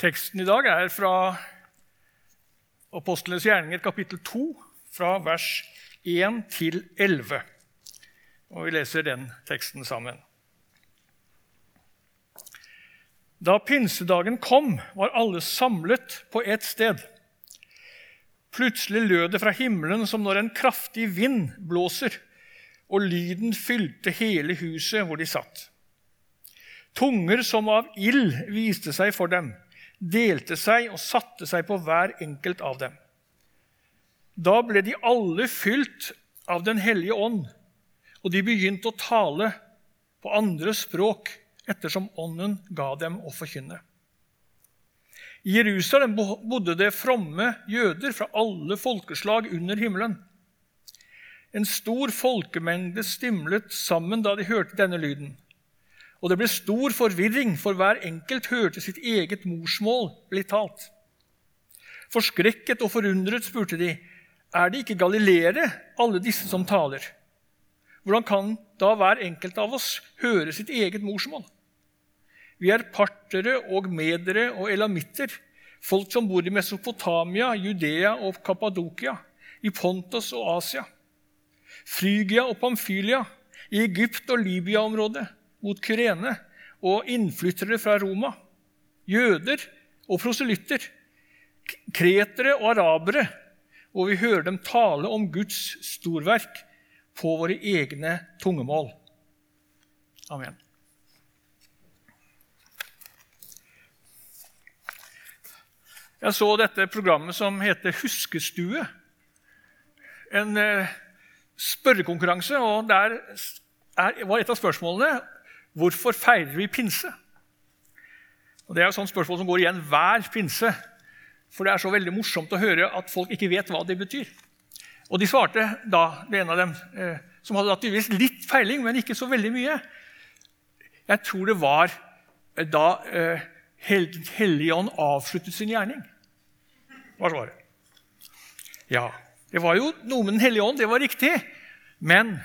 Teksten i dag er fra Apostlenes gjerninger, kapittel 2, fra vers 1 til 11. Og vi leser den teksten sammen. Da pinsedagen kom, var alle samlet på ett sted. Plutselig lød det fra himmelen som når en kraftig vind blåser, og lyden fylte hele huset hvor de satt. Tunger som av ild viste seg for dem, delte seg og satte seg på hver enkelt av dem. Da ble de alle fylt av Den hellige ånd, og de begynte å tale på andre språk ettersom Ånden ga dem å forkynne. I Jerusalem bodde det fromme jøder fra alle folkeslag under himmelen. En stor folkemengde stimlet sammen da de hørte denne lyden. Og det ble stor forvirring, for hver enkelt hørte sitt eget morsmål bli talt. Forskrekket og forundret spurte de, er det ikke galileere, alle disse som taler? Hvordan kan da hver enkelt av oss høre sitt eget morsmål? Vi er partere og medere og elamitter, folk som bor i Mesopotamia, Judea og Kappadokia, i Pontos og Asia, Frygia og Pamfylia, i Egypt og Libya-området, mot Kyrene og innflyttere fra Roma, jøder og proselytter, kretere og arabere, og vi hører dem tale om Guds storverk på våre egne tungemål. Amen. Jeg så dette programmet som heter Huskestue. En eh, spørrekonkurranse, og der var et av spørsmålene Hvorfor feirer vi pinse? Og Det er et sånt spørsmål som går igjen hver pinse. For det er så veldig morsomt å høre at folk ikke vet hva det betyr. Og de svarte da, det ene av dem, eh, som hadde tydeligvis litt feiling, men ikke så veldig mye Jeg tror det var eh, da eh, Helligånd avsluttet sin gjerning, var svaret. Ja, det var jo noe med Den hellige ånd, det var riktig. Men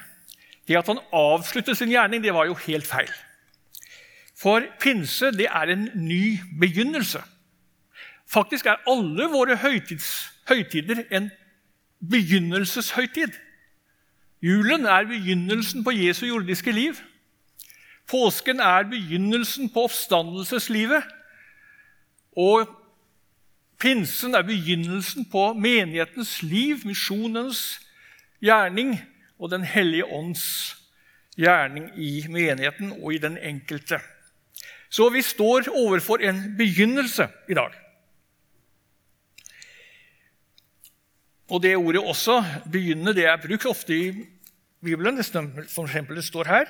det at han avsluttet sin gjerning, det var jo helt feil. For pinse det er en ny begynnelse. Faktisk er alle våre høytids, høytider en begynnelseshøytid. Julen er begynnelsen på Jesu jordiske liv. Påsken er begynnelsen på oppstandelseslivet. Og pinsen er begynnelsen på menighetens liv, misjonens gjerning og Den hellige ånds gjerning i menigheten og i den enkelte. Så vi står overfor en begynnelse i dag. Og det ordet også, 'begynne', det er brukt ofte i Bibelen. For eksempel, det står her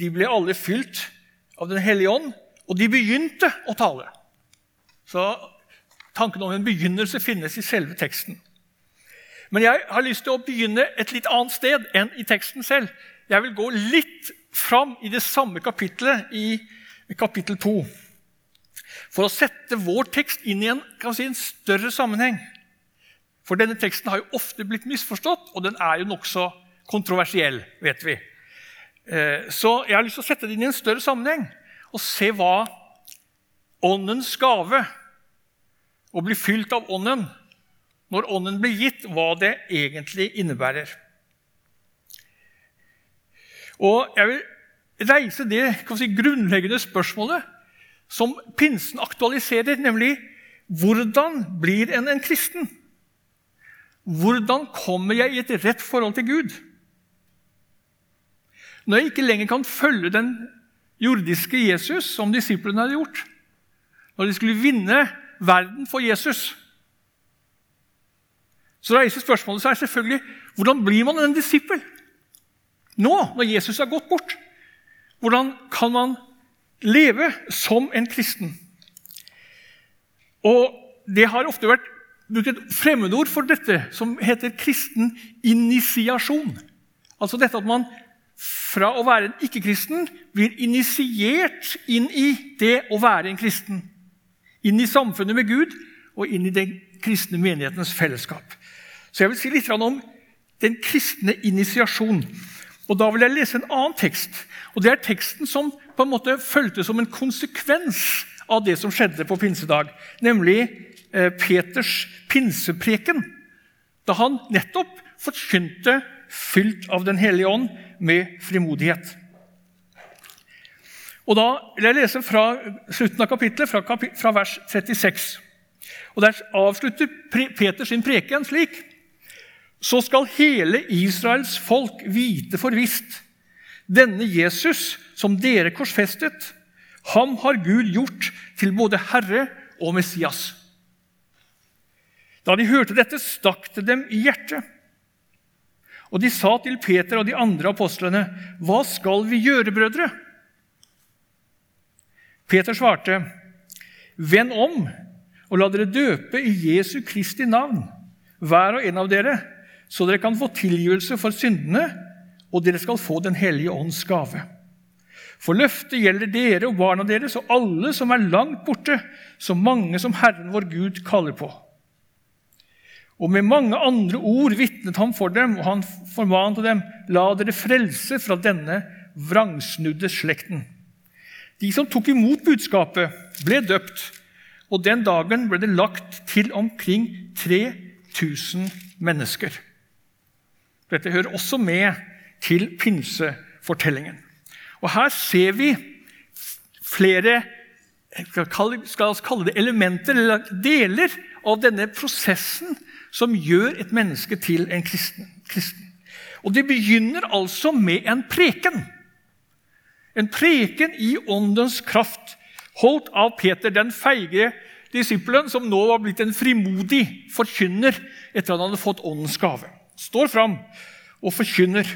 De ble alle fylt av Den hellige ånd, og de begynte å tale. Så tanken om en begynnelse finnes i selve teksten. Men jeg har lyst til å begynne et litt annet sted enn i teksten selv. Jeg vil gå litt fram i det samme kapittelet, i kapittel 2, for å sette vår tekst inn i en, si, en større sammenheng. For denne teksten har jo ofte blitt misforstått, og den er jo nokså kontroversiell, vet vi. Eh, så jeg har lyst til å sette det inn i en større sammenheng og se hva Åndens gave, å bli fylt av Ånden, når Ånden blir gitt, hva det egentlig innebærer. Og jeg vil reise det si, grunnleggende spørsmålet som pinsen aktualiserer, nemlig hvordan blir en en kristen? Hvordan kommer jeg i et rett forhold til Gud? Når jeg ikke lenger kan følge den jordiske Jesus som disiplene hadde gjort, når de skulle vinne verden for Jesus så reiser spørsmålet seg selvfølgelig hvordan blir man en disippel? Nå, når Jesus har gått bort, hvordan kan man leve som en kristen? Og Det har ofte vært brukt et fremmedord for dette, som heter kristen initiasjon. Altså dette at man fra å være en ikke-kristen blir initiert inn i det å være en kristen. Inn i samfunnet med Gud og inn i den kristne menighetens fellesskap. Så jeg vil si litt om den kristne initiasjon. Og Da vil jeg lese en annen tekst. Og Det er teksten som på en måte fulgte som en konsekvens av det som skjedde på pinsedag, nemlig eh, Peters pinsepreken, da han nettopp forkynte fylt av Den hellige ånd med frimodighet. Og Da vil jeg lese fra slutten av kapittelet, fra, kapit fra vers 36. Og Der avslutter Peter sin preken slik.: Så skal hele Israels folk vite for visst denne Jesus som dere korsfestet, ham har Gud gjort til både Herre og Messias. Da de hørte dette, stakk det dem i hjertet. Og de sa til Peter og de andre apostlene, 'Hva skal vi gjøre, brødre?' Peter svarte, 'Vend om og la dere døpe i Jesu Kristi navn, hver og en av dere, så dere kan få tilgivelse for syndene, og dere skal få Den hellige ånds gave.' For løftet gjelder dere og barna deres og alle som er langt borte, så mange som Herren vår Gud kaller på. Og med mange andre ord vitnet han for dem, og han formante dem, la dere frelse fra denne vrangsnudde slekten. De som tok imot budskapet, ble døpt, og den dagen ble det lagt til omkring 3000 mennesker. Dette hører også med til pinsefortellingen. Og Her ser vi flere skal vi kalle det elementer, eller deler av denne prosessen som gjør et menneske til en kristen. kristen. Og Det begynner altså med en preken. En preken i åndens kraft, holdt av Peter, den feige disippelen som nå var blitt en frimodig forkynner etter at han hadde fått åndens gave. Står fram og forkynner.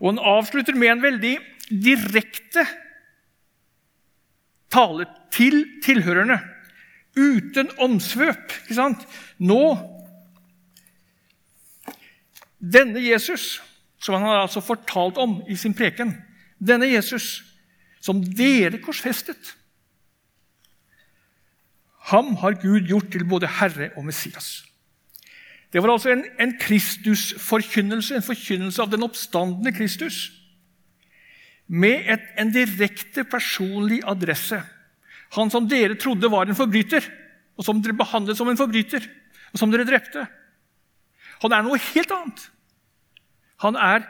Og Han avslutter med en veldig direkte tale til tilhørerne. Uten omsvøp. Ikke sant? Nå Denne Jesus, som han har altså fortalt om i sin preken, denne Jesus som dere korsfestet, ham har Gud gjort til både Herre og Messias. Det var altså en, en Kristusforkynnelse, en forkynnelse av den oppstandende Kristus med et, en direkte personlig adresse. Han som dere trodde var en forbryter, og som dere behandlet som en forbryter, og som dere drepte. Han er noe helt annet. Han er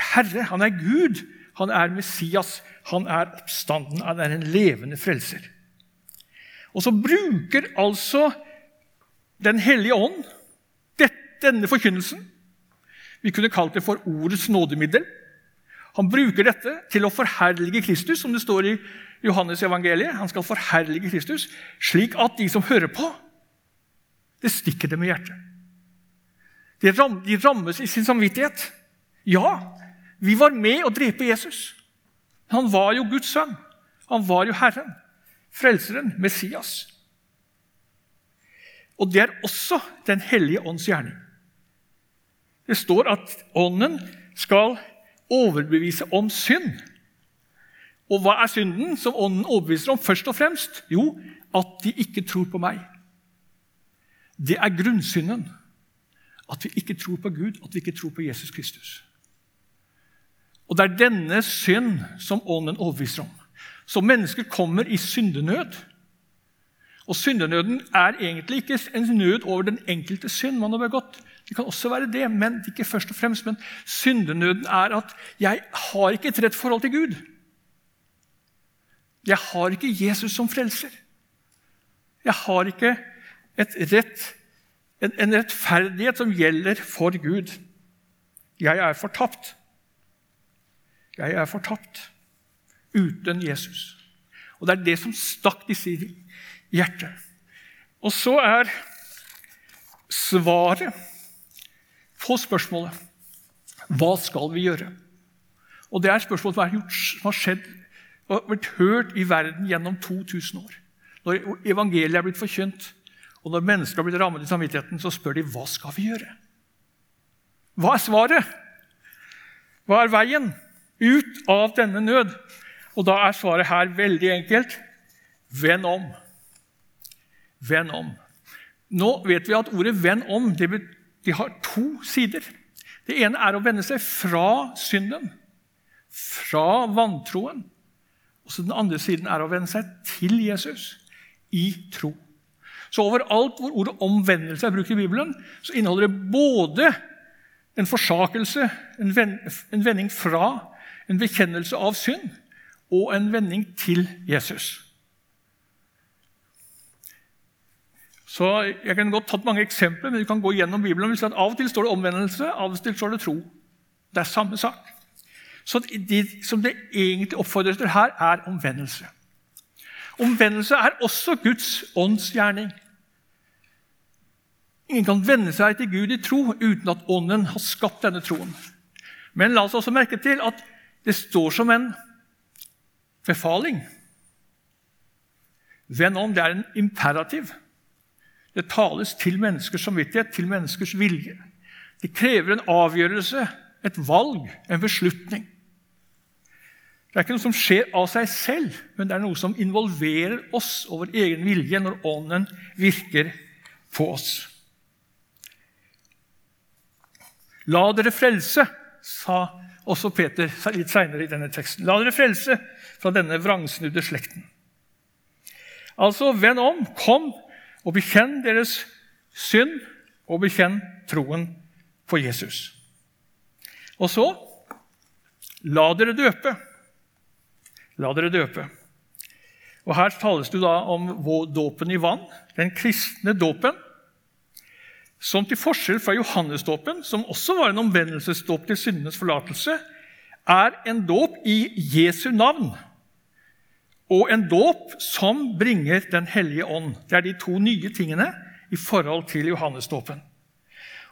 Herre, han er Gud, han er Messias, han er oppstanden, han er en levende frelser. Og så bruker altså Den hellige ånd denne forkynnelsen. Vi kunne kalt det for ordets nådemiddel. Han bruker dette til å forherlige Kristus, som det står i Johannes evangeliet. Han skal forherlige Kristus, slik at de som hører på, det stikker dem i hjertet. De, ram, de rammes i sin samvittighet. Ja, vi var med å drepe Jesus. Han var jo Guds sønn. Han var jo Herren, Frelseren, Messias. Og det er også Den hellige ånds gjerning. Det står at Ånden skal overbevise om synd. Og hva er synden som Ånden overbeviser om først og fremst? Jo, at de ikke tror på meg. Det er grunnsynden. At vi ikke tror på Gud, at vi ikke tror på Jesus Kristus. Og Det er denne synd som Ånden overbeviser om. Så mennesker kommer i syndenød. Og Syndenøden er egentlig ikke en nød over den enkelte synd man har begått, det kan også være det, men ikke først og fremst. Men syndenøden er at jeg har ikke et rett forhold til Gud. Jeg har ikke Jesus som frelser. Jeg har ikke rett, en, en rettferdighet som gjelder for Gud. Jeg er fortapt. Jeg er fortapt uten Jesus. Og Det er det som stakk disse i hjertet. Og så er svaret på spørsmålet hva skal vi gjøre? Og Det er spørsmålet gjort, som har skjedd og blitt hørt i verden gjennom 2000 år. Når evangeliet er blitt forkynt, og når mennesker har blitt rammet i samvittigheten, så spør de hva skal vi gjøre? Hva er svaret? Hva er veien ut av denne nød? Og Da er svaret her veldig enkelt vend om. Vend om. Nå vet vi at ordet 'venn om' de har to sider. Det ene er å vende seg fra synden, fra vantroen, Og så den andre siden er å vende seg til Jesus i tro. Så overalt hvor ordet omvendelse er brukt i Bibelen, så inneholder det både en forsakelse, en, vending fra, en bekjennelse av synd, og en vending til Jesus. Så Jeg kan godt tatt mange eksempler, men du kan gå gjennom Bibelen. og Av og til står det omvendelse, av og til står det tro. Det er samme sak. Så det som det egentlig oppfordres til her, er omvendelse. Omvendelse er også Guds åndsgjerning. Ingen kan vende seg til Gud i tro uten at Ånden har skapt denne troen. Men la oss også merke til at det står som en befaling. Venn om det er en imperativ. Det tales til menneskers samvittighet, til menneskers vilje. Det krever en avgjørelse, et valg, en beslutning. Det er ikke noe som skjer av seg selv, men det er noe som involverer oss og vår egen vilje når Ånden virker på oss. La dere frelse, sa også Peter litt seinere i denne teksten. La dere frelse fra denne vrangsnudde slekten. Altså, venn om, kom og bekjenn deres synd, og bekjenn troen på Jesus. Og så la dere døpe. La dere døpe. Og Her tales det da om dåpen i vann, den kristne dåpen, som til forskjell fra Johannesdåpen, som også var en omvendelsesdåp til syndenes forlatelse, er en dåp i Jesu navn og en dåp som bringer Den hellige ånd. Det er de to nye tingene i forhold til Johannesdåpen.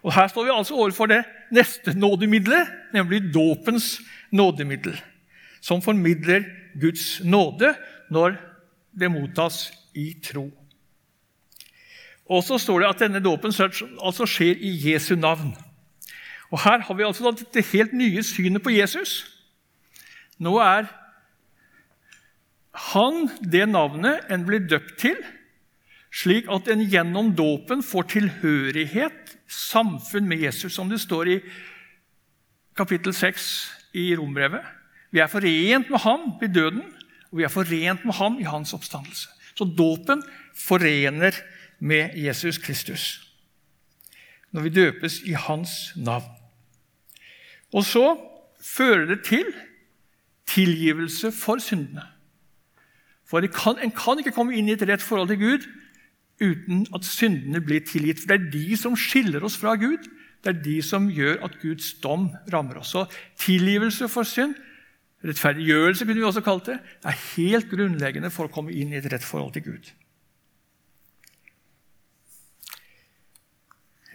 Og Her står vi altså overfor det neste nådemiddelet, nemlig dåpens nådemiddel, som formidler Guds nåde når det mottas i tro. Og så står det at denne dåpen altså skjer i Jesu navn. Og Her har vi altså det helt nye synet på Jesus. Nå er han det navnet en blir døpt til, slik at en gjennom dåpen får tilhørighet, samfunn med Jesus, som det står i kapittel 6 i Rombrevet. Vi er forent med ham ved døden, og vi er forent med ham i hans oppstandelse. Så dåpen forener med Jesus Kristus når vi døpes i hans navn. Og så fører det til tilgivelse for syndene. For kan, En kan ikke komme inn i et rett forhold til Gud uten at syndene blir tilgitt. For Det er de som skiller oss fra Gud. Det er de som gjør at Guds dom rammer oss. Så tilgivelse for synd, rettferdiggjørelse kunne vi også kalt det, er helt grunnleggende for å komme inn i et rett forhold til Gud.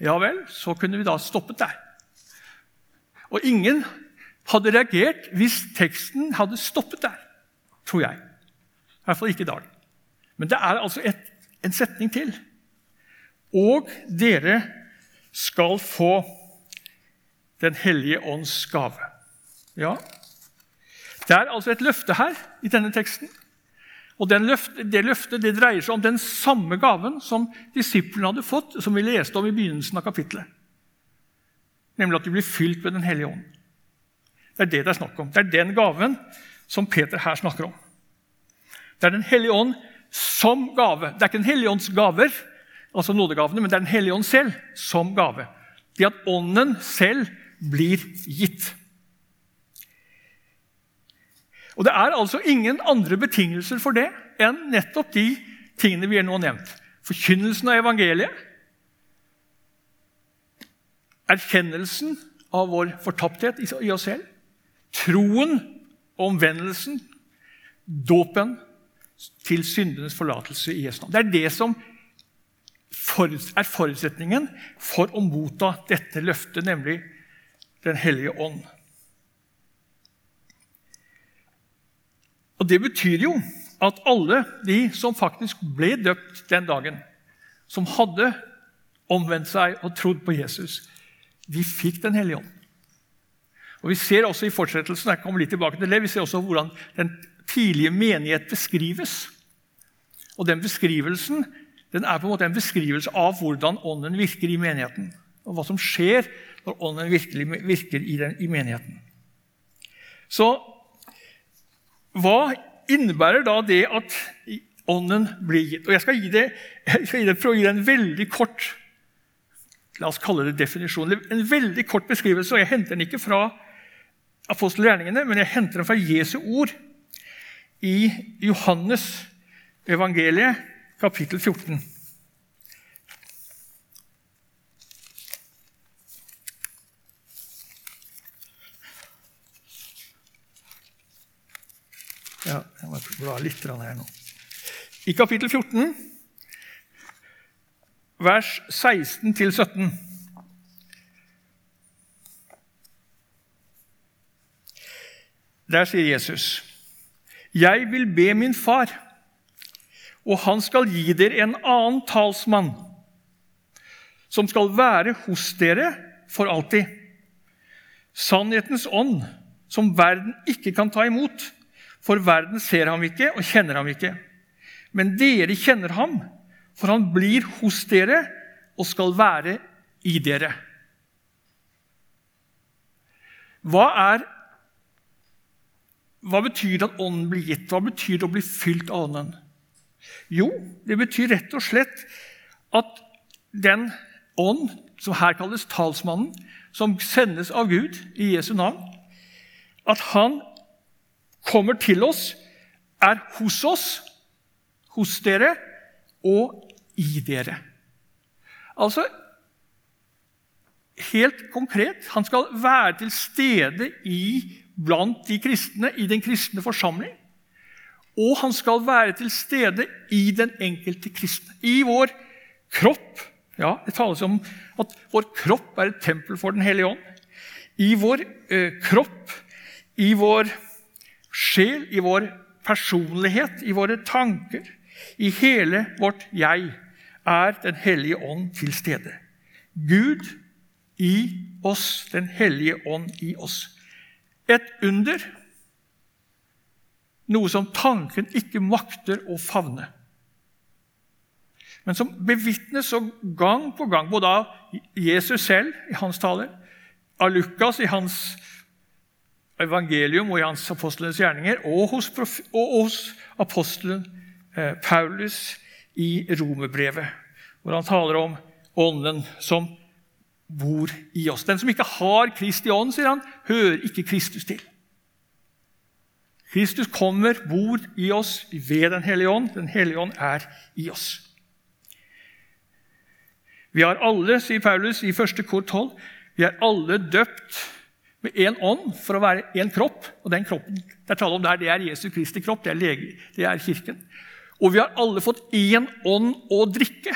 Ja vel, så kunne vi da stoppet der. Og ingen hadde reagert hvis teksten hadde stoppet der, tror jeg. I hvert fall ikke i dag. Men det er altså et, en setning til. Og dere skal få Den hellige ånds gave. Ja, det er altså et løfte her i denne teksten. Og løfte, Det løftet det dreier seg om den samme gaven som disiplene hadde fått, som vi leste om i begynnelsen av kapittelet. Nemlig at de blir fylt med Den hellige ånd. Det er det det er snakk om. Det er den gaven som Peter her snakker om. Det er Den hellige ånd som gave. Det er ikke Den hellige ånds gaver, altså nådegavene, men det er Den hellige ånd selv som gave. Det at Ånden selv blir gitt. Og Det er altså ingen andre betingelser for det enn nettopp de tingene vi har nå nevnt. Forkynnelsen av evangeliet, erkjennelsen av vår fortapthet i oss selv, troen, og omvendelsen, dåpen til syndenes forlatelse i Jesu navn. Det er det som er forutsetningen for å motta dette løftet, nemlig Den hellige ånd. Og Det betyr jo at alle de som faktisk ble døpt den dagen, som hadde omvendt seg og trodd på Jesus, de fikk Den hellige ånd. Og Vi ser også i fortsettelsen jeg kommer litt tilbake til det, vi ser også hvordan den tidlige menighet beskrives. Og den beskrivelsen den er på en måte en beskrivelse av hvordan Ånden virker i menigheten. Og hva som skjer når Ånden virkelig virker i, den, i menigheten. Så hva innebærer da det at Ånden blir gitt? Og Jeg skal, gi det, jeg skal gi det, prøve å gi det en veldig kort la oss kalle det definisjon, en veldig kort beskrivelse. og Jeg henter den ikke fra apostelgjerningene, men jeg henter den fra Jesu ord i Johannes evangeliet, kapittel 14. Ja, jeg må bla litt her nå. I kapittel 14, vers 16-17 Der sier Jesus, 'Jeg vil be min far, og han skal gi dere en annen talsmann' 'som skal være hos dere for alltid.' 'Sannhetens ånd, som verden ikke kan ta imot.' For verden ser ham ikke og kjenner ham ikke. Men dere kjenner ham, for han blir hos dere og skal være i dere. Hva, er, hva betyr det at Ånden blir gitt? Hva betyr det å bli fylt av Ånden? Jo, det betyr rett og slett at den ånd, som her kalles talsmannen, som sendes av Gud i Jesu navn, at han kommer til oss, er hos oss, hos dere og i dere. Altså Helt konkret han skal være til stede i, blant de kristne, i den kristne forsamling. Og han skal være til stede i den enkelte kristne. I vår kropp. Ja, Det tales om at vår kropp er et tempel for Den hellige ånd. I vår eh, kropp, i vår sjel, i vår personlighet, i våre tanker, i hele vårt jeg, er Den hellige ånd til stede. Gud i oss, Den hellige ånd i oss. Et under, noe som tanken ikke makter å favne. Men som bevitnes gang på gang, både av Jesus selv i hans taler, av Lukas i hans evangelium og i hans apostlenes gjerninger, og hos, og hos apostelen eh, Paulus i romerbrevet, hvor han taler om Ånden som bor i oss. Den som ikke har Kristi ånd, sier han, hører ikke Kristus til. Kristus kommer, bor i oss ved Den hellige ånd. Den hellige ånd er i oss. Vi har alle, sier Paulus i 1. kor 12, vi er alle døpt med én ånd for å være én kropp. Og den kroppen det er tale om der, det er Jesu Kristi kropp, det er, lege, det er Kirken. Og vi har alle fått én ånd å drikke.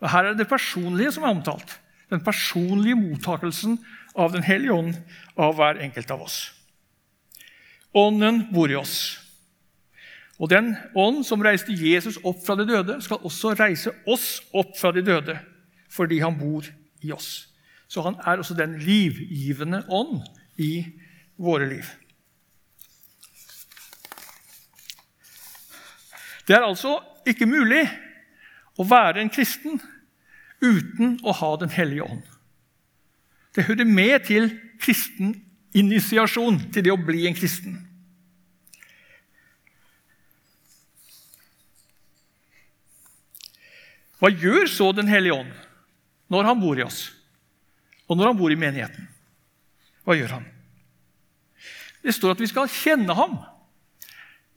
Og Her er det personlige som er omtalt. Den personlige mottakelsen av Den hellige ånd av hver enkelt av oss. Ånden bor i oss. Og den ånd som reiste Jesus opp fra de døde, skal også reise oss opp fra de døde fordi han bor i oss. Så han er også den livgivende ånd i våre liv. Det er altså ikke mulig å være en kristen uten å ha Den hellige ånd. Det hører med til kristen initiasjon, til det å bli en kristen. Hva gjør så Den hellige ånd når han bor i oss? Og når han bor i menigheten, hva gjør han? Det står at vi skal kjenne ham.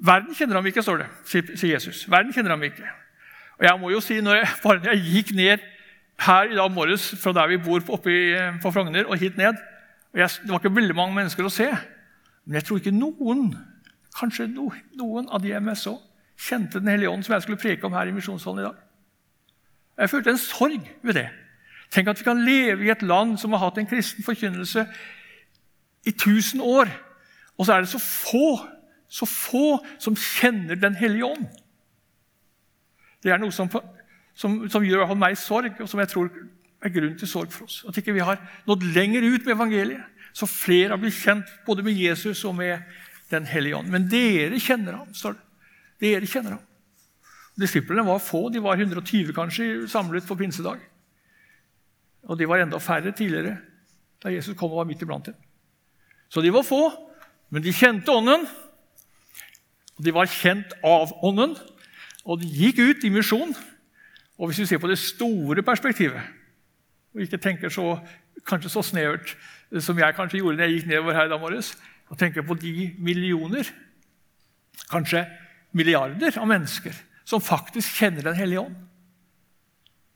Verden kjenner ham ikke, står det, sier Jesus. Verden kjenner ham ikke. Og jeg må jo si, når jeg, bare når jeg gikk ned her i dag morges fra der vi bor oppe på Frogner, og hit ned og jeg, Det var ikke veldig mange mennesker å se, men jeg tror ikke noen kanskje noen av de jeg så, kjente Den hellige ånd, som jeg skulle preke om her i Misjonssalen i dag. Jeg følte en sorg ved det. Tenk at vi kan leve i et land som har hatt en kristen forkynnelse i 1000 år, og så er det så få, så få som kjenner Den hellige ånd. Det er noe som, som, som gjør meg sorg, og som jeg tror er grunn til sorg for oss. At ikke vi har nådd lenger ut med evangeliet, så flere har blitt kjent både med Jesus og med Den hellige ånd. Men dere kjenner ham, står det. Dere kjenner ham. Disiplene var få, de var 120 kanskje samlet på pinsedag. Og de var enda færre tidligere, da Jesus kom og var midt iblant dem. Så de var få, men de kjente Ånden. Og De var kjent av Ånden, og de gikk ut i misjon. Og hvis vi ser på det store perspektivet, og ikke tenker så, kanskje så snevert som jeg kanskje gjorde da jeg gikk nedover her i dag morges, og tenker på de millioner, kanskje milliarder av mennesker som faktisk kjenner Den hellige ånd.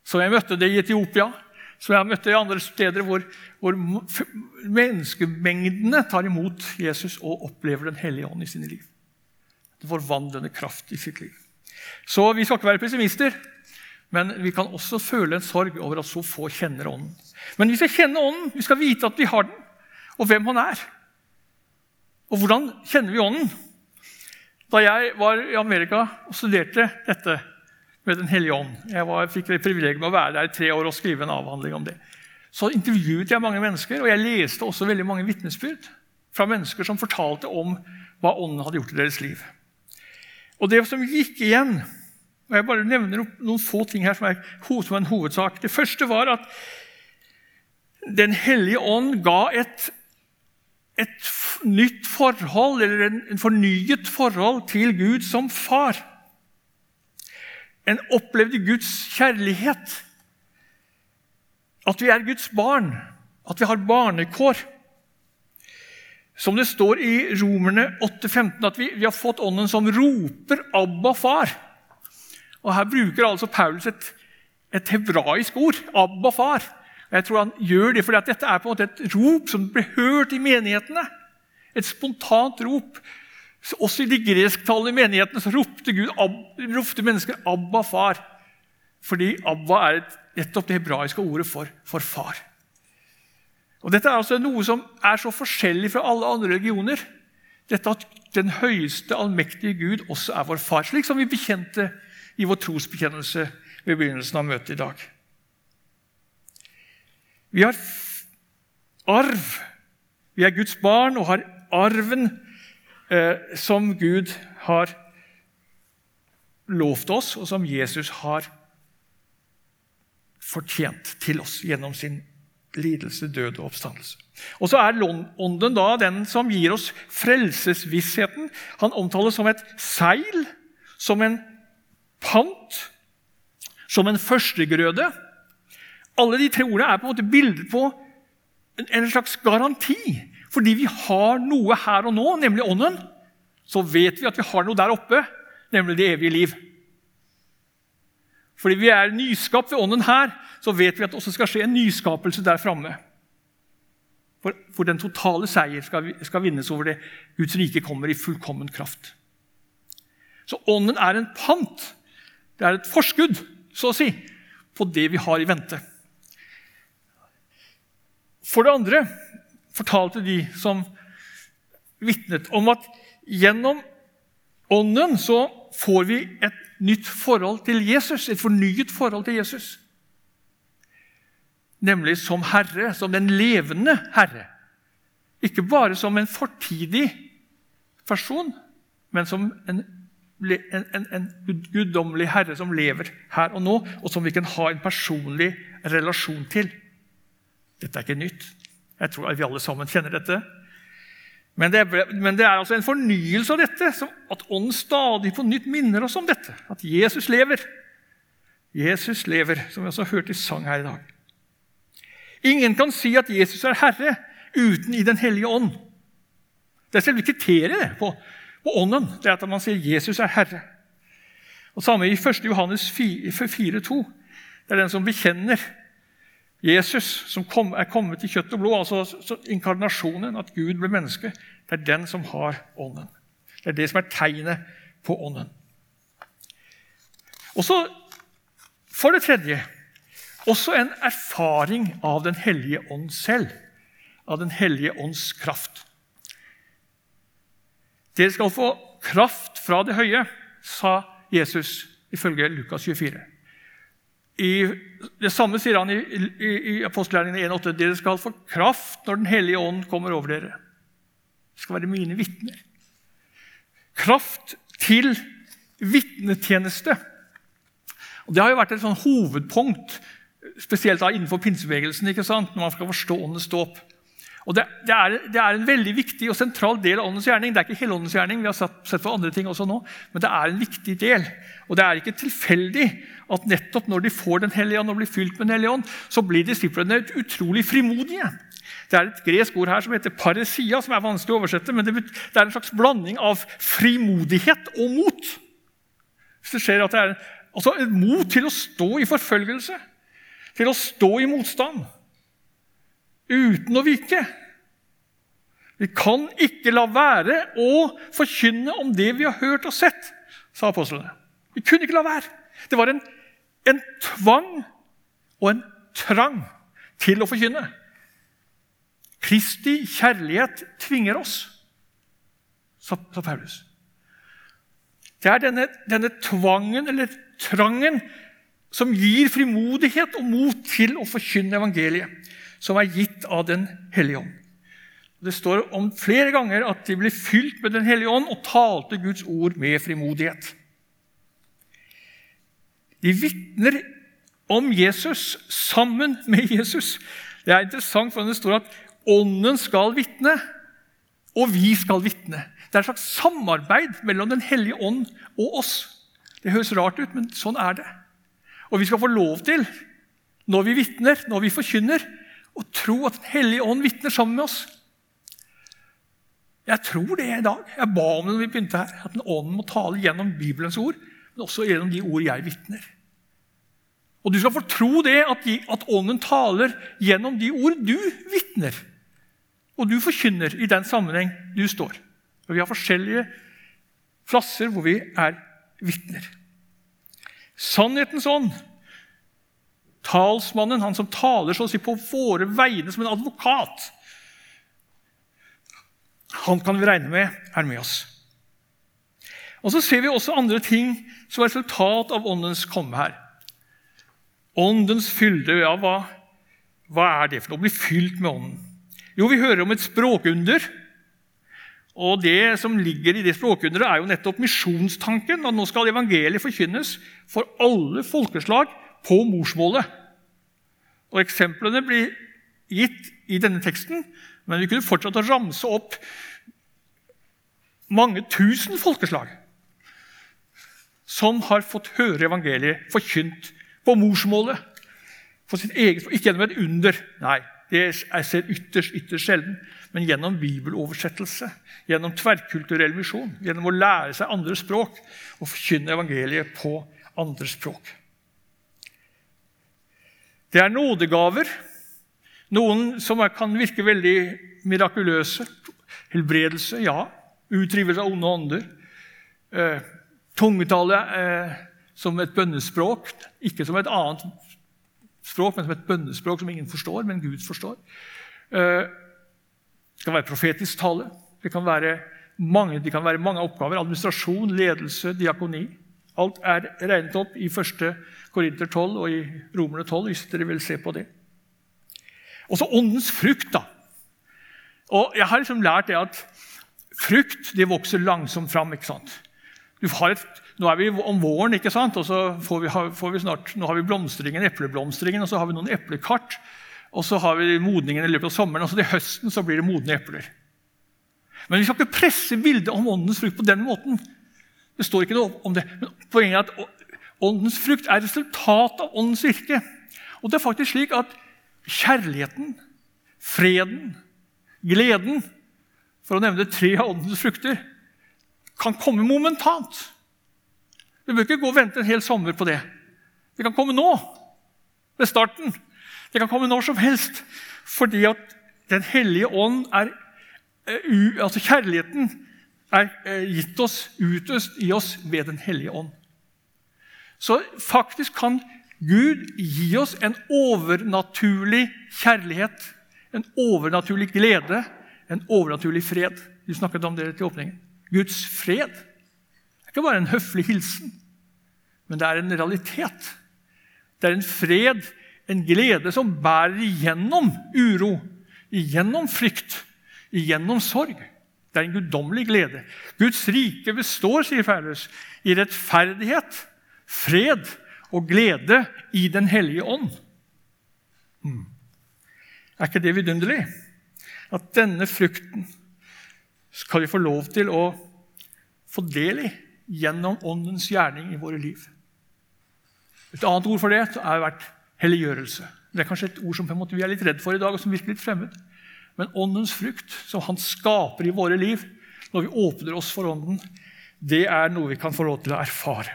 Som jeg møtte det i Etiopia, som jeg møtte i andre steder hvor, hvor menneskemengdene tar imot Jesus og opplever Den hellige ånd i sine liv. Det forvandlende kraft i sitt liv. Så vi skal ikke være pessimister, men vi kan også føle en sorg over at så få kjenner Ånden. Men vi skal kjenne Ånden, vi skal vite at vi har den, og hvem Han er. Og hvordan kjenner vi Ånden? Da jeg var i Amerika og studerte dette med Den hellige ånd Jeg var, fikk det privilegiet med å være der i tre år og skrive en avhandling om det. Så intervjuet jeg mange mennesker, og jeg leste også veldig mange vitnesbyrd fra mennesker som fortalte om hva Ånden hadde gjort i deres liv. Og det som gikk igjen og Jeg bare nevner opp noen få ting her som er, en hovedsak. Det første var at Den hellige ånd ga et, et nytt forhold, eller en, en fornyet forhold, til Gud som far. En opplevde Guds kjærlighet. At vi er Guds barn. At vi har barnekår. Som det står i Romerne 8,15, at vi, vi, har fått Ånden som roper 'Abba, far'. Og Her bruker altså Paulus et, et hebraisk ord. 'Abba, far'. Og jeg tror Han gjør det fordi at dette er på en måte et rop som blir hørt i menighetene. Et spontant rop. Også i de gresktalende menighetene så ropte, Gud, ropte mennesker 'Abba, far'. Fordi Abba er et, nettopp det hebraiske ordet for, for far. Og Dette er altså noe som er så forskjellig fra alle andre religioner. Dette at den høyeste, allmektige Gud også er vår far, slik som vi bekjente i vår trosbekjennelse ved begynnelsen av møtet i dag. Vi har arv. Vi er Guds barn og har arven eh, som Gud har lovt oss, og som Jesus har fortjent til oss gjennom sin lidelse, død og oppstandelse. Og så er Ånden da den som gir oss frelsesvissheten. Han omtales som et seil, som en pant, som en førstegrøde. Alle de tre ordene er på en måte bilder på en slags garanti. Fordi vi har noe her og nå, nemlig Ånden, så vet vi at vi har noe der oppe, nemlig det evige liv. Fordi vi er nyskapt ved Ånden her, så vet vi at det også skal skje en nyskapelse der framme. For, for, den totale seier skal, skal vinnes over det. Guds rike kommer i fullkommen kraft. Så Ånden er en pant. Det er et forskudd, så å si, på det vi har i vente. For det andre fortalte de som vitnet om at gjennom Ånden så får vi et nytt forhold til Jesus, et fornyet forhold til Jesus. Nemlig som Herre, som den levende Herre. Ikke bare som en fortidig person, men som en, en, en, en guddommelig Herre som lever her og nå, og som vi kan ha en personlig relasjon til. Dette er ikke nytt. Jeg tror vi alle sammen kjenner dette. Men det, men det, er altså en fornyelse av dette, at Ånden stadig på nytt minner oss om dette. At Jesus lever. Jesus lever, som vi også har hørt i sang her i dag. Ingen kan si at Jesus er Herre uten i Den hellige ånd. Det er selve kriteriet på, på Ånden, det er at man sier Jesus er Herre. Og Samme i 1. Johannes 4,2. Det er den som bekjenner Jesus, som kom, er kommet i kjøtt og blod, altså inkarnasjonen, at Gud ble menneske, det er den som har Ånden. Det er det som er tegnet på Ånden. Og så, For det tredje også en erfaring av Den hellige ånd selv, av Den hellige ånds kraft. Dere skal få kraft fra det høye, sa Jesus ifølge Lukas 24. I, det samme sier han i, i, i apostelgjerningene 1,8.: Dere skal få kraft når Den hellige ånd kommer over dere. Det skal være mine vitner. Kraft til vitnetjeneste. Og Det har jo vært et sånn hovedpunkt, spesielt innenfor pinsebevegelsen, når man skal forstå åndens dåp. Og det, det, er, det, er, en veldig viktig og sentral del av åndens gjerning. Det er ikke hele åndens gjerning, vi har sett, sett for andre ting også nå, men det er en viktig del. Og det er ikke tilfeldig at nettopp når de får Den hellige ånd og blir fylt med Den hellige ånd, så blir disiplene utrolig frimodige. Det er et gresk ord her som heter paresia, som er vanskelig å oversette. Men det, er en slags blanding av frimodighet og mot. Hvis det skjer at det er altså mot til å stå i forfølgelse, til å stå i motstand uten å vike. Vi kan ikke la være å forkynne om det vi har hørt og sett, sa apostlene. Vi kunne ikke la være. Det var en, en tvang og en trang til å forkynne. Kristi kjærlighet tvinger oss, sa, sa Paulus. Det er denne, denne tvangen eller trangen som gir frimodighet og mot til å forkynne evangeliet som er gitt av Den hellige ånd. Det står om flere ganger at de ble fylt med Den hellige ånd og talte Guds ord med frimodighet. De vitner om Jesus sammen med Jesus. Det er interessant, for det står at Ånden skal vitne, og vi skal vitne. Det er et slags samarbeid mellom Den hellige ånd og oss. Det høres rart ut, men sånn er det. Og vi skal få lov til, når vi vitner, når vi forkynner, og tro at Den hellige ånd vitner sammen med oss. Jeg tror det i dag. Jeg ba om det når vi begynte her, at den ånden må tale gjennom Bibelens ord, men også gjennom de ord jeg vitner. Og du skal få tro det at, de, at ånden taler gjennom de ord du vitner. Og du forkynner i den sammenheng du står. Og Vi har forskjellige plasser hvor vi er vitner. Sannhetens ånd talsmannen, han som taler så å si på våre vegne som en advokat, han kan vi regne med er med oss. Og Så ser vi også andre ting som er resultat av Åndens komme her. Åndens fylde, ja, hva, hva er det for noe? Å bli fylt med Ånden. Jo, vi hører om et språkunder. Og Det som ligger i det språkunderet, er jo nettopp misjonstanken. at Nå skal evangeliet forkynnes for alle folkeslag på morsmålet. Og Eksemplene blir gitt i denne teksten, men vi kunne fortsatt å ramse opp mange tusen folkeslag som har fått høre evangeliet forkynt på morsmålet. For sitt eget, ikke gjennom et under. Nei, det er ser ytterst, ytterst sjelden. Men gjennom bibeloversettelse, gjennom tverrkulturell misjon, gjennom å lære seg andre språk og forkynne evangeliet på andre språk. Det er nådegaver. Noen som kan virke veldig mirakuløse. Helbredelse, ja. Utdrivelse av onde ånder. Eh, tungetale eh, som et bønnespråk. Ikke som et annet språk, men som et bønnespråk som ingen forstår, men Gud forstår. Eh, det kan være profetisk tale. Det kan være mange, det kan være mange oppgaver. Administrasjon, ledelse, diakoni. Alt er regnet opp i 1. Korinter 12 og i Romerne 12, hvis dere vil se på det. Og så åndens frukt, da. Og Jeg har liksom lært det at frukt det vokser langsomt fram. ikke sant? Et, nå er vi om våren, ikke sant? og så får vi, får vi snart, nå har vi blomstringen, epleblomstringen, og så har vi noen eplekart. Og så har vi modningen i løpet av sommeren, og så til høsten så blir det modne epler. Men vi skal ikke presse bildet om åndens frukt på den måten. Det står ikke noe om det. Men poenget er at åndens frukt er resultatet av åndens virke. Og det er faktisk slik at kjærligheten, freden, gleden For å nevne tre av åndens frukter kan komme momentant. Vi bør ikke gå og vente en hel sommer på det. Det kan komme nå, ved starten. Det kan komme når som helst. Fordi at Den hellige ånd er eh, altså Kjærligheten er eh, gitt oss, utøst i oss ved Den hellige ånd. Så faktisk kan Gud gi oss en overnaturlig kjærlighet, en overnaturlig glede, en overnaturlig fred. Du snakket om det til åpningen. Guds fred. Er ikke bare en høflig hilsen, men det er en realitet. Det er en fred, en glede, som bærer igjennom uro, igjennom frykt, igjennom sorg. Det er en guddommelig glede. Guds rike består, sier Paulus, i rettferdighet, fred og glede i Den hellige ånd. Hmm. Er ikke det vidunderlig? at denne frukten skal vi få lov til å få del i gjennom Åndens gjerning i våre liv. Et annet ord for det har vært helliggjørelse. Det er kanskje et ord som vi er litt redd for i dag, og som virker litt fremmed. Men Åndens frukt, som Han skaper i våre liv når vi åpner oss for Ånden, det er noe vi kan få lov til å erfare.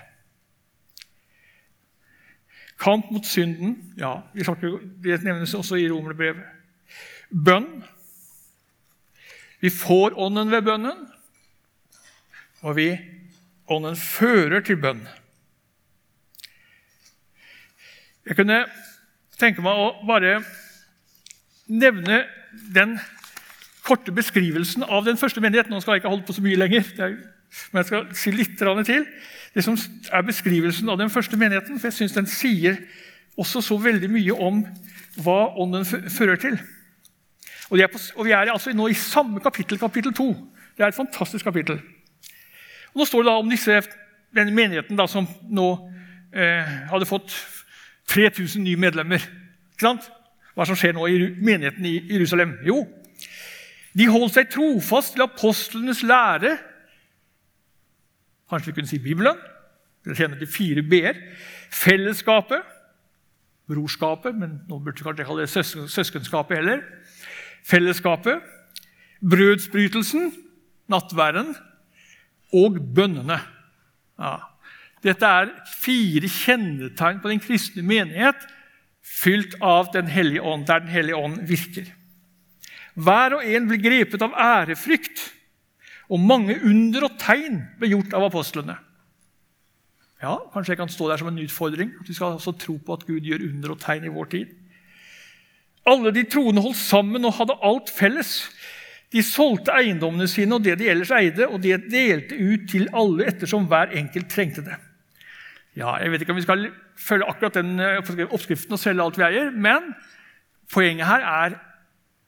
Kamp mot synden ja, det nevnes også i romerbrevet. Bønn. Vi får Ånden ved bønnen, og vi, Ånden fører til bønn. Jeg kunne tenke meg å bare nevne den korte beskrivelsen av den første menigheten. Nå skal jeg ikke holde på så mye lenger, men jeg skal si litt til det som er beskrivelsen av den første menigheten. For jeg syns den sier også så veldig mye om hva Ånden fører til. Og, er, på, og Vi er altså nå i samme kapittel, kapittel 2. Det er et fantastisk kapittel. Og Nå står det da om disse, denne menigheten da, som nå eh, hadde fått 3000 nye medlemmer. Ikke sant? Hva som skjer nå i menigheten i Jerusalem? Jo, de holdt seg trofast til apostlenes lære Kanskje vi kunne si Bibelen. Dere kjenner til fire b-er. Fellesskapet, brorskapet, men nå burde vi kanskje kalle det søsken, søskenskapet heller. Fellesskapet, brødsbrytelsen, nattværen og bønnene. Ja. Dette er fire kjennetegn på den kristne menighet fylt av Den hellige ånd, der Den hellige ånd virker. Hver og en blir grepet av ærefrykt og mange under og tegn ble gjort av apostlene. Ja, Kanskje jeg kan stå der som en utfordring, at vi skal altså tro på at Gud gjør under og tegn i vår tid. Alle de troende holdt sammen og hadde alt felles. De solgte eiendommene sine og det de ellers eide, og de delte ut til alle ettersom hver enkelt trengte det. Ja, Jeg vet ikke om vi skal følge akkurat den eh, oppskriften og selge alt vi eier, men poenget her er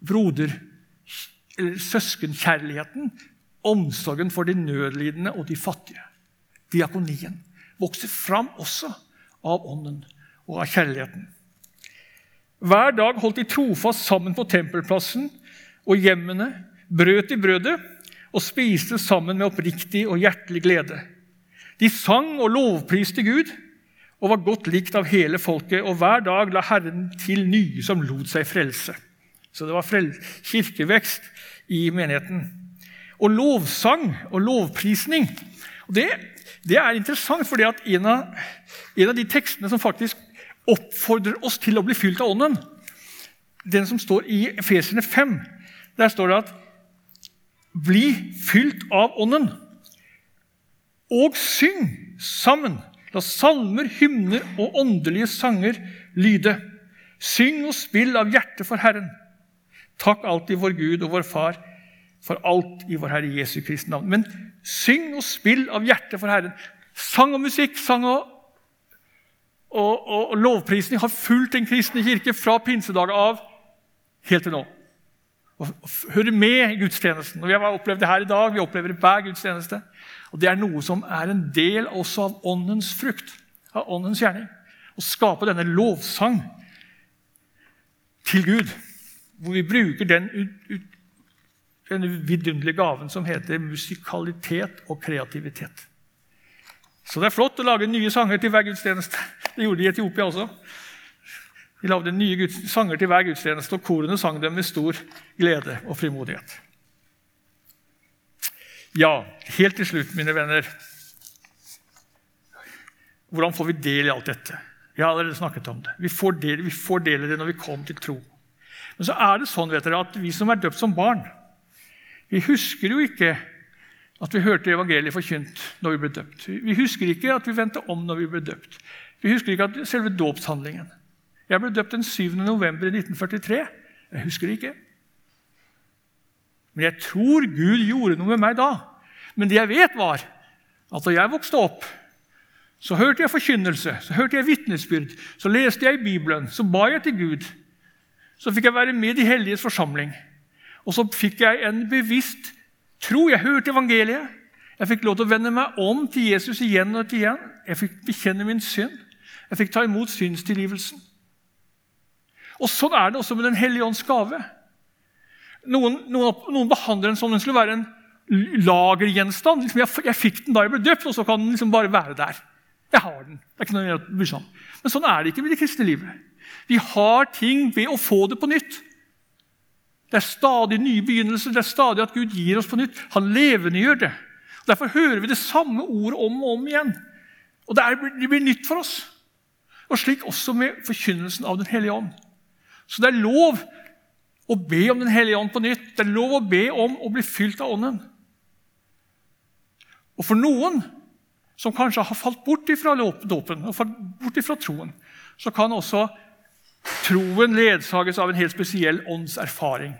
broder- eller søskenkjærligheten Omsorgen for de nødlidende og de fattige. Diakonien vokser fram også av ånden og av kjærligheten. Hver dag holdt de trofast sammen på tempelplassen og hjemmene, brøt i brødet og spiste sammen med oppriktig og hjertelig glede. De sang og lovpriste Gud og var godt likt av hele folket, og hver dag la Herren til nye som lot seg frelse. Så det var kirkevekst i menigheten og lovsang og lovprisning. Og det, det, er interessant, at en av, en av, de tekstene som faktisk oppfordrer oss til å bli fylt av Ånden, den som står i Efeserne 5, der står det at Bli fylt av Ånden, og syng sammen. La salmer, hymner og åndelige sanger lyde. Syng og spill av hjertet for Herren. Takk alltid vår Gud og vår Far for alt i vår Herre Jesu Kristi navn. Men syng og spill av hjertet for Herren. Sang og musikk, sang og, og, og, og lovprisning har fulgt Den kristne kirke fra pinsedager av helt til nå. Og hører med i gudstjenesten. Og Vi har opplevd det her i dag, vi opplever det hver gudstjeneste. Og Det er noe som er en del også av åndens frukt, av åndens gjerning. Å skape denne lovsang til Gud, hvor vi bruker den ut, vidunderlige gaven som heter musikalitet og kreativitet. Så det er flott å lage nye sanger til hver gudstjeneste. Det gjorde de i Etiopia også. De lagde nye sanger til hver gudstjeneste, og korene sang dem med stor glede og frimodighet. Ja, helt til slutt, mine venner Hvordan får vi del i alt dette? Jeg har allerede snakket om det. Vi får del, vi får del i det når vi kommer til tro. Men så er det sånn vet dere, at vi som er døpt som barn, vi husker jo ikke at vi hørte evangeliet forkynt når vi ble døpt. Vi husker ikke at vi vendte om når vi ble døpt. Vi husker ikke at selve dåpshandlingen. Jeg ble døpt den 7. november 1943. Jeg husker det ikke. Men jeg tror Gud gjorde noe med meg da. Men det jeg vet, var at da jeg vokste opp, så hørte jeg forkynnelse, så hørte jeg vitnesbyrd, så leste jeg i Bibelen, så ba jeg til Gud. Så fikk jeg være med i de helliges forsamling. Og så fikk jeg en bevisst tro. Jeg hørte evangeliet. Jeg fikk lov til å vende meg om til Jesus igjen og igjen. Jeg fikk bekjenne min synd. Jeg fikk ta imot synstilgivelsen. Og Sånn er det også med Den hellige ånds gave. Noen, noen, noen behandler den som den skulle være en lagergjenstand. Liksom, jeg, jeg, fikk den da jeg ble døpt, og så kan den liksom bare være der. Jeg har den. Det er ikke noe å bry seg om. Men sånn er det ikke med det kristne livet. Vi har ting ved å få det på nytt. Det er stadig nye begynnelser, det er stadig at Gud gir oss på nytt. Han levendegjør det. Derfor hører vi det samme ordet om og om igjen. Og det, er, det blir nytt for oss. Og slik også med forkynnelsen av Den hellige ånd. Så det er lov å be om Den hellige ånd på nytt. Det er lov å be om å bli fylt av Ånden. Og for noen som kanskje har falt bort ifra dåpen og falt bort ifra troen, så kan også troen ledsages av en helt spesiell åndserfaring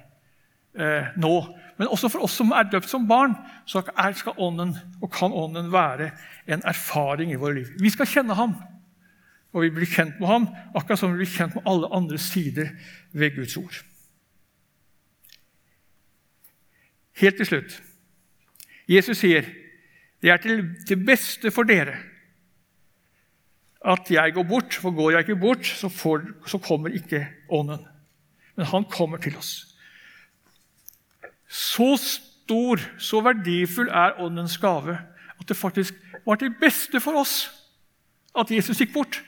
eh, nå. Men også for oss som er døpt som barn, så skal ånden, og kan ånden være en erfaring i våre liv. Vi skal kjenne ham, og vi blir kjent med ham akkurat som vi blir kjent med alle andre sider ved Guds ord. Helt til slutt. Jesus sier det er til det beste for dere at jeg går bort, for går jeg ikke bort, så, får, så kommer ikke Ånden. Men han kommer til oss. Så stor, så verdifull er Åndens gave at det faktisk var til beste for oss at Jesus gikk bort,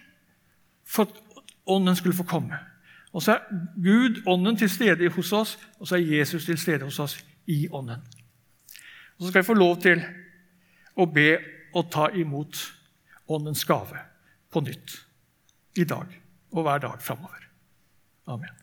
for at Ånden skulle få komme. Og så er Gud, Ånden, til stede hos oss, og så er Jesus til stede hos oss i Ånden. Og Så skal vi få lov til å be og ta imot Åndens gave på nytt i dag og hver dag framover. Amen.